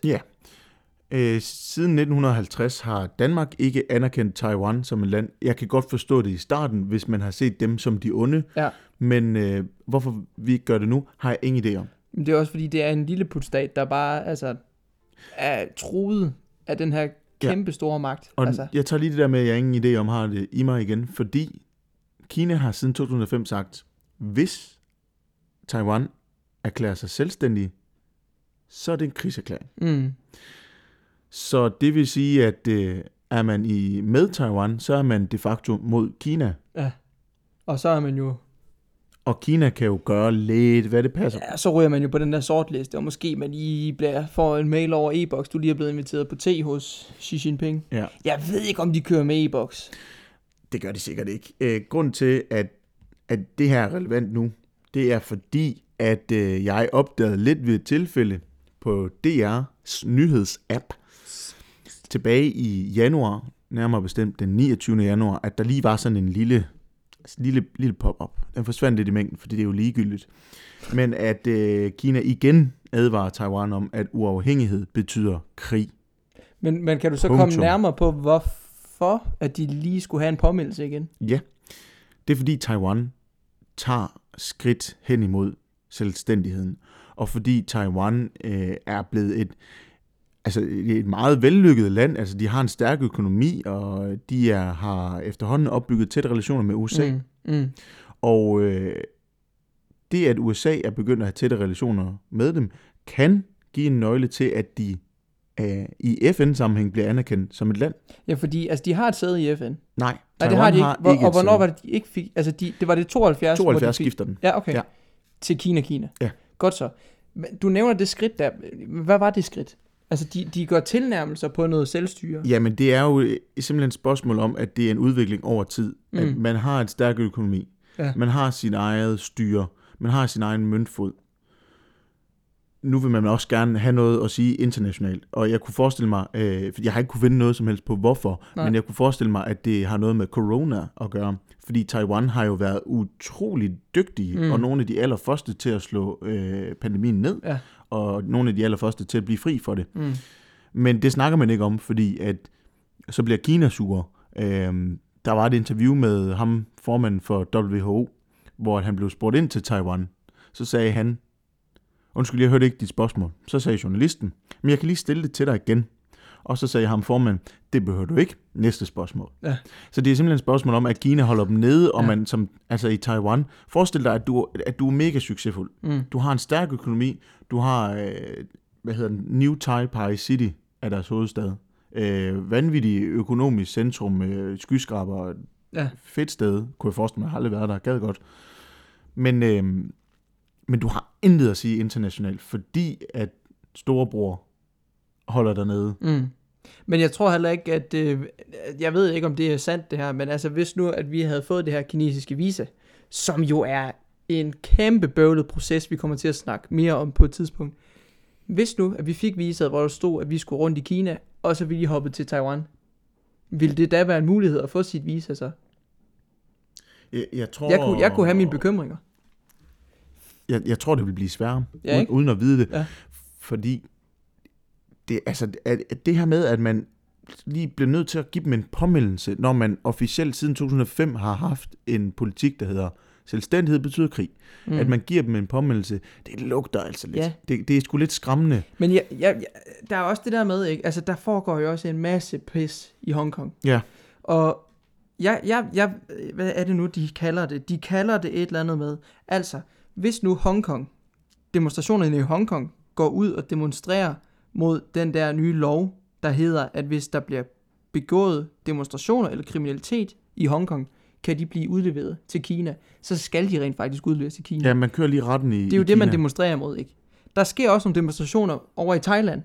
S1: Øh, siden 1950 har Danmark ikke anerkendt Taiwan som et land. Jeg kan godt forstå det i starten, hvis man har set dem som de onde.
S2: Ja.
S1: Men øh, hvorfor vi ikke gør det nu, har jeg ingen idé om.
S2: Men det er også fordi, det er en lille putstat, der bare altså, er truet af den her kæmpe store magt.
S1: Og
S2: altså.
S1: jeg tager lige det der med, at jeg ingen idé om har det i mig igen, fordi Kina har siden 2005 sagt, hvis Taiwan erklærer sig selvstændig, så er det en krigserklæring.
S2: mm,
S1: Så det vil sige, at øh, er man i med Taiwan, så er man de facto mod Kina.
S2: og så er man jo,
S1: Og Kina kan jo gøre lidt, hvad det passer.
S2: ja, så ryger man jo på den der sortliste, og måske man lige bliver, får en mail over e-boks, du lige er blevet inviteret på te hos Xi Jinping.
S1: Ja.
S2: Jeg ved ikke, om de kører med e-boks.
S1: Det gør de sikkert ikke. Øh, grunden til, at, at det her er relevant nu, det er fordi, at øh, jeg opdagede lidt ved et tilfælde på DR's nyhedsapp tilbage i januar, nærmere bestemt den 29. januar, at der lige var sådan en lille, lille, lille pop-up. Den forsvandt lidt i mængden, fordi det er jo ligegyldigt. Men at øh, Kina igen advarer Taiwan om, at uafhængighed betyder krig.
S2: Men, men kan du så
S1: Punktum.
S2: komme nærmere på, hvorfor at de lige skulle have en påmeldelse igen?
S1: Ja, det er fordi Taiwan tager skridt hen imod selvstændigheden, og fordi Taiwan øh, er blevet et, altså et meget vellykket land, altså de har en stærk økonomi, og de er, har efterhånden opbygget tætte relationer med USA, mm.
S2: Mm,
S1: og øh, det at USA er begyndt at have tætte relationer med dem, kan give en nøgle til, at de øh, i FN-sammenhæng bliver anerkendt som et land.
S2: Ja, fordi altså, de har et sæde i FN.
S1: Nej,
S2: Nej,
S1: Taiwan
S2: det har de ikke.
S1: har
S2: Hvor,
S1: ikke
S2: og hvornår var det, de ikke fik? Altså, de, det var det 72, hvor de
S1: 72
S2: fik.
S1: skifter den.
S2: Ja, okay.
S1: Ja.
S2: Til Kina, Kina.
S1: Ja.
S2: Godt så. Du nævner det skridt der. Hvad var det skridt? Altså, de, de gør tilnærmelser på noget selvstyre.
S1: Jamen, det er jo øh, simpelthen et spørgsmål om, at det er en udvikling over tid. Mm. At man har et stærk økonomi.
S2: Ja.
S1: Man har sin eget styre. Man har sin egen møntfod. Nu vil man også gerne have noget at sige internationalt. Og jeg kunne forestille mig, øh, for jeg har ikke kunne finde noget som helst på hvorfor,
S2: Nej.
S1: men jeg kunne forestille mig, at det har noget med corona at gøre. Fordi Taiwan har jo været utrolig dygtige,
S2: Mm.
S1: og nogle af de allerførste til at slå øh, pandemien ned,
S2: Ja.
S1: og nogle af de allerførste til at blive fri for det.
S2: Mm.
S1: Men det snakker man ikke om, fordi at så bliver Kina sure. Øhm, der var et interview med ham, formanden for WHO, hvor han blev spurgt ind til Taiwan. Så sagde han, undskyld, jeg hørte ikke dit spørgsmål. Så sagde journalisten, men jeg kan lige stille det til dig igen. Og så sagde ham formand, det behøver du ikke. Næste spørgsmål.
S2: Ja.
S1: Så det er simpelthen et spørgsmål om, at Kina holder dem nede, og
S2: Ja.
S1: man som, altså i Taiwan, forestil dig, at du, at du er mega succesfuld.
S2: Mm.
S1: Du har en stærk økonomi. Du har, øh, hvad hedder den, New Taipei City er deres hovedstad. Øh, vanvittig økonomisk centrum, øh, skyskraber,
S2: Ja.
S1: fedt sted, kunne jeg forestille mig, jeg har aldrig været der, gad godt. Men, øh, men du har intet at sige internationalt, fordi at storebror holder dig nede.
S2: Mm. Men jeg tror heller ikke, at... Øh, jeg ved ikke, om det er sandt, det her, men altså, hvis nu, at vi havde fået det her kinesiske visa, som jo er en kæmpe bøvlet proces, vi kommer til at snakke mere om på et tidspunkt. Hvis nu, at vi fik visaet, hvor der stod, at vi skulle rundt i Kina, og så ville I hoppe til Taiwan, ville det da være en mulighed at få sit visa så?
S1: Jeg, jeg, tror,
S2: Jeg kunne, jeg kunne have mine bekymringer.
S1: Jeg, jeg tror, det vil blive sværere,
S2: Ja, ikke?
S1: uden at vide det.
S2: Ja.
S1: Fordi det, altså, at, at det her med, at man lige bliver nødt til at give dem en påmeldelse, når man officielt siden 2005 har haft en politik, der hedder selvstændighed betyder krig. Mm. At man giver dem en påmeldelse, det lugter altså lidt.
S2: Ja.
S1: Det, det er sgu lidt skræmmende.
S2: Men jeg, jeg, jeg, der er også det der med, ikke? Altså, der foregår jo også en masse pis i Hongkong.
S1: Ja.
S2: Og jeg, jeg, jeg, hvad er det nu, de kalder det? De kalder det et eller andet med, altså, hvis nu Hongkong, demonstrationerne i Hongkong, går ud og demonstrerer mod den der nye lov, der hedder, at hvis der bliver begået demonstrationer eller kriminalitet i Hongkong, kan de blive udleveret til Kina, så skal de rent faktisk udleveres til Kina.
S1: Ja, man kører lige retten i
S2: Det er jo det, man
S1: Kina.
S2: demonstrerer imod, ikke? Der sker også nogle demonstrationer over i Thailand.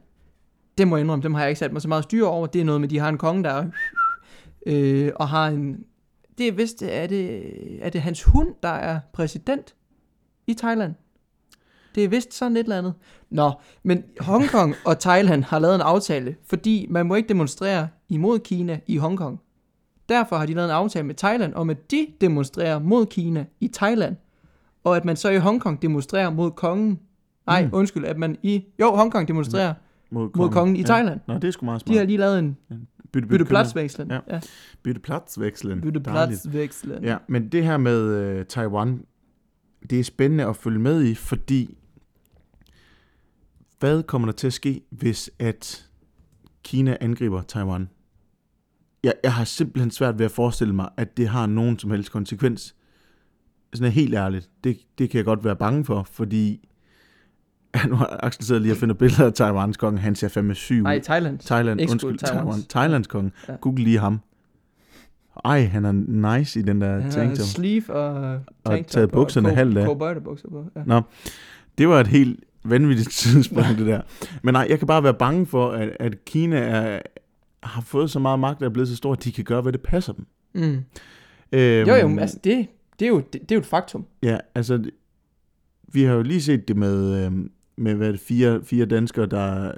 S2: Det må jeg indrømme, dem har jeg ikke sat mig så meget styr over. Det er noget med, de har en konge, der er, øh, og har en... Det er vist, er det, er det hans hund, der er præsident i Thailand? Det er vist sådan et eller andet. Nå, men Hongkong og Thailand har lavet en aftale, fordi man må ikke demonstrere imod Kina i Hongkong. Derfor har de lavet en aftale med Thailand om, at de demonstrerer mod Kina i Thailand, og at man så i Hongkong demonstrerer mod kongen. Nej,
S1: Mm.
S2: undskyld, at man i... Jo, Hongkong demonstrerer
S1: mod
S2: mod kongen i Thailand.
S1: Nå, det er sgu meget
S2: De har
S1: smart.
S2: lige lavet en
S1: bytte,
S2: bytte pladsvekslen.
S1: Ja.
S2: ja.
S1: bytte pladsvekslen.
S2: Bytte
S1: Dejligt.
S2: pladsvekslen.
S1: Ja, men det her med øh, Taiwan, det er spændende at følge med i, fordi hvad kommer der til at ske, hvis at Kina angriber Taiwan? Jeg, jeg har simpelthen svært ved at forestille mig, at det har nogen som helst konsekvens. Sådan helt ærligt. Det, det kan jeg godt være bange for, fordi [LAUGHS] nu har Axel siddet lige og finder billeder af Taiwans konge. Han ser fandme syg ud.
S2: Nej, Thailand.
S1: Thailand,
S2: Ikke
S1: undskyld,
S2: sgu Taiwans.
S1: Taiwan. Thailands konge.
S2: Ja.
S1: Google lige ham. Ej, han er nice i den der
S2: Han
S1: tank
S2: har
S1: top.
S2: sleeve og tanktop
S1: taget bukserne
S2: og
S1: halvt af.
S2: cowboybukser på. Ja.
S1: Nå, det var et helt vanvittigt [LAUGHS] tidspunkt, det der. Men nej, jeg kan bare være bange for, at, at Kina er, har fået så meget magt, og er blevet så stor, at de kan gøre, hvad det passer dem.
S2: Mm.
S1: Øhm,
S2: Jo, jo, altså det, det, er jo, det, det er jo et faktum.
S1: Ja, altså, vi har jo lige set det med, øhm, med hvad det, fire, fire danskere, der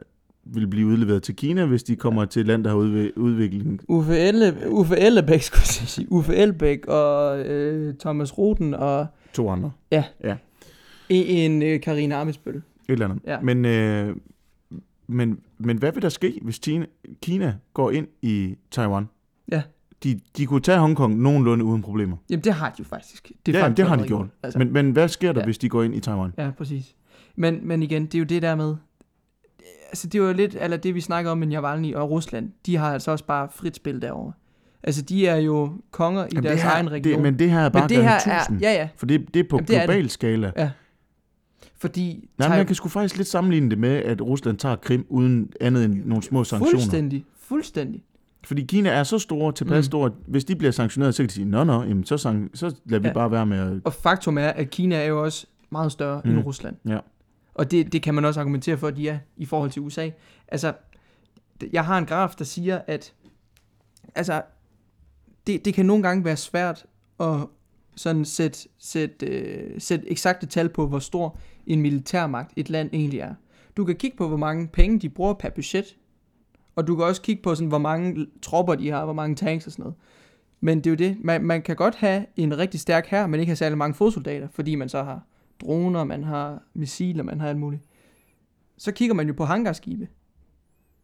S1: vil blive udleveret til Kina, hvis de kommer til et land, der har udvikling.
S2: Uffe, Elle, Uffe Ellebæk, [LAUGHS] skulle jeg sige. Uffe Ellebæk og øh, Thomas Ruten og
S1: To andre.
S2: en, en øh, Karina Amitsbøl.
S1: Et eller andet.
S2: Ja.
S1: Men, øh, men, men hvad vil der ske, hvis Kina, Kina går ind i Taiwan?
S2: Ja.
S1: De, de kunne tage Hongkong nogenlunde uden problemer.
S2: Jamen, det har de jo faktisk.
S1: Det, ja,
S2: faktisk
S1: det har de gjort.
S2: Altså,
S1: Men, men hvad sker der,
S2: Ja.
S1: hvis de går ind i Taiwan?
S2: Ja, præcis. Men, men igen, det er jo det der med... Altså, det var jo lidt, eller det vi snakker om med Navalny og Rusland. De har altså også bare frit spil derovre. Altså, de er jo konger i
S1: Jamen,
S2: deres
S1: det her,
S2: egen region.
S1: Det, men det her er bare
S2: men det her er...
S1: tusind.
S2: Ja, ja.
S1: For det, det er på
S2: Jamen, det er
S1: global skala.
S2: Fordi...
S1: Nej, men man kan sgu faktisk lidt sammenligne det med, at Rusland tager Krim uden andet end nogle små sanktioner.
S2: Fuldstændig. Fuldstændig.
S1: Fordi Kina er så store, tilpas
S2: Mm.
S1: store, at hvis de bliver sanktioneret, så kan de sige, nå, nå, jamen, så, sang, så lader vi
S2: Ja.
S1: bare være med at...
S2: Og faktum er, at Kina er jo også meget større mm. End Rusland.
S1: Ja.
S2: Og det, det kan man også argumentere for, at de er i forhold til USA. Altså, jeg har en graf, der siger, at altså, det, det kan nogle gange være svært at sådan sætte, sætte, øh, sætte eksakte tal på, hvor stor en militærmagt et land egentlig er. Du kan kigge på, hvor mange penge de bruger per budget, og du kan også kigge på, sådan, hvor mange tropper de har, hvor mange tanks og sådan noget. Men det er jo det, man, man kan godt have en rigtig stærk her, men ikke have særlig mange fodsoldater, fordi man så har droner, man har missiler, man har alt muligt. Så kigger man jo på hangarskibe.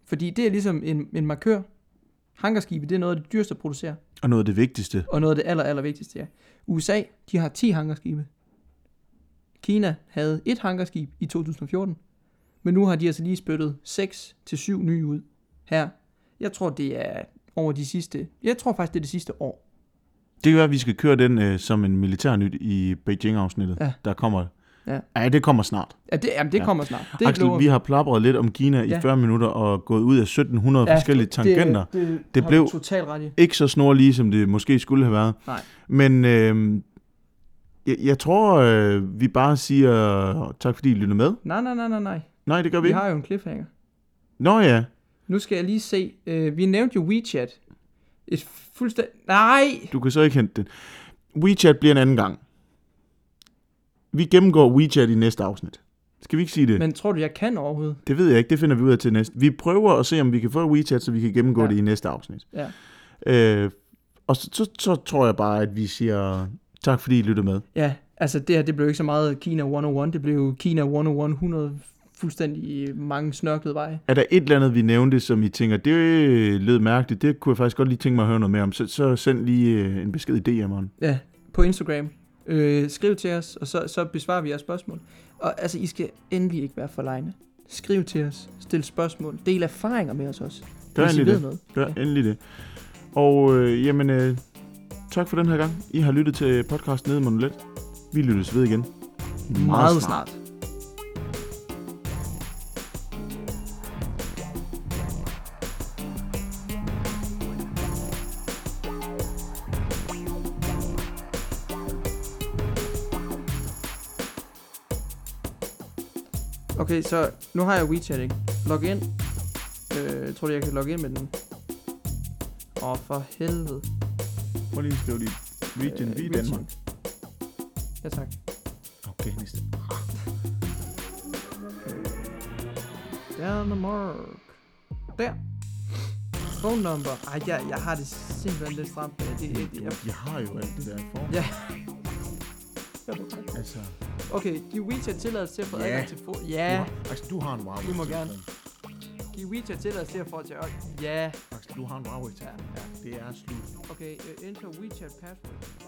S2: Fordi det er ligesom en, en markør. Hangarskibe, det er noget af det dyreste at producere.
S1: Og noget af det vigtigste.
S2: Og noget af det aller, aller vigtigste, ja. USA, de har 10 hangarskibe. Kina havde et hangarskib i 2014. Men nu har de altså lige spyttet 6 til 7 nye ud her. Jeg tror, det er over de sidste... Jeg tror faktisk, det er det sidste år.
S1: Det kan være, at vi skal køre den øh, som en militærnyt i Beijing-afsnittet.
S2: Ja.
S1: Der kommer...
S2: Ja.
S1: ja, det kommer snart.
S2: Ja, det, jamen, det
S1: Ja.
S2: kommer snart. Det
S1: Axel, vi har plapret lidt om Kina i
S2: Ja.
S1: 40 minutter og gået ud af 1700 ja, forskellige tangenter.
S2: Det, det,
S1: Det blev-
S2: ret i.
S1: Ikke så snorlige, som det måske skulle have været.
S2: Nej.
S1: Men øh, jeg, jeg tror, øh, vi bare siger tak, fordi I lyttede med.
S2: Nej, nej, nej, nej, nej.
S1: Nej, det gør vi
S2: Vi
S1: ikke.
S2: har jo en cliffhanger.
S1: Nå ja,
S2: Nu skal jeg lige se. Øh, vi nævnte jo WeChat. Et fuldstændig... Nej!
S1: du kan så ikke hente den. WeChat bliver en anden gang. Vi gennemgår WeChat i næste afsnit. Skal vi ikke sige det?
S2: Men tror du, jeg kan overhovedet?
S1: Det ved jeg ikke, det finder vi ud af til næste. Vi prøver at se, om vi kan få WeChat, så vi kan gennemgå
S2: Ja.
S1: det i næste afsnit.
S2: Ja.
S1: Øh, og så, så, så tror jeg bare, at vi siger tak, fordi I lyttede med.
S2: Ja, altså det her, det blev ikke så meget Kina 101. Det blev Kina 101 100 fuldstændig mange snørklede veje.
S1: Er der et eller andet, vi nævnte, som I tænker, det lød mærkeligt, det kunne jeg faktisk godt lige tænke mig at høre noget mere om, så, så send lige øh, en besked i DM'eren.
S2: Ja, på Instagram. Øh, skriv til os, og så, så besvarer vi jeres spørgsmål. Og altså, I skal endelig ikke være for lejende. Skriv til os, stil spørgsmål, del erfaringer med os også.
S1: Gør
S2: hvis I
S1: endelig
S2: ved
S1: det.
S2: noget.
S1: Gør ja. endelig det. Og øh, jamen, øh, tak for den her gang. I har lyttet til podcast Nede Monolet. Vi lyttes ved igen.
S2: Meget snart. Okay, så nu har jeg WeChat, ikke? Log ind. Øh, jeg tror, jeg kan logge ind med den. Åh, for helvede.
S1: Prøv lige at skrive dit region, i Danmark.
S2: Ja, tak.
S1: Okay, næste.
S2: Danmark. Der. Phone number. Ej, jeg, jeg har det simpelthen lidt stramt det. det, jeg,
S1: Jeg har jo alt det der for.
S2: Ja.
S1: Altså,
S2: Okay, giv WeChat tilladelse til at få
S1: Ja.
S2: adgang til fo-
S1: du
S2: Ja.
S1: har, Axel, du har en Huawei.
S2: Du må gerne. Giv WeChat tilladelse til at få til Ja.
S1: Axel, du har en Huawei.
S2: Ja, ja.
S1: Det er slut.
S2: Okay, uh, enter WeChat password.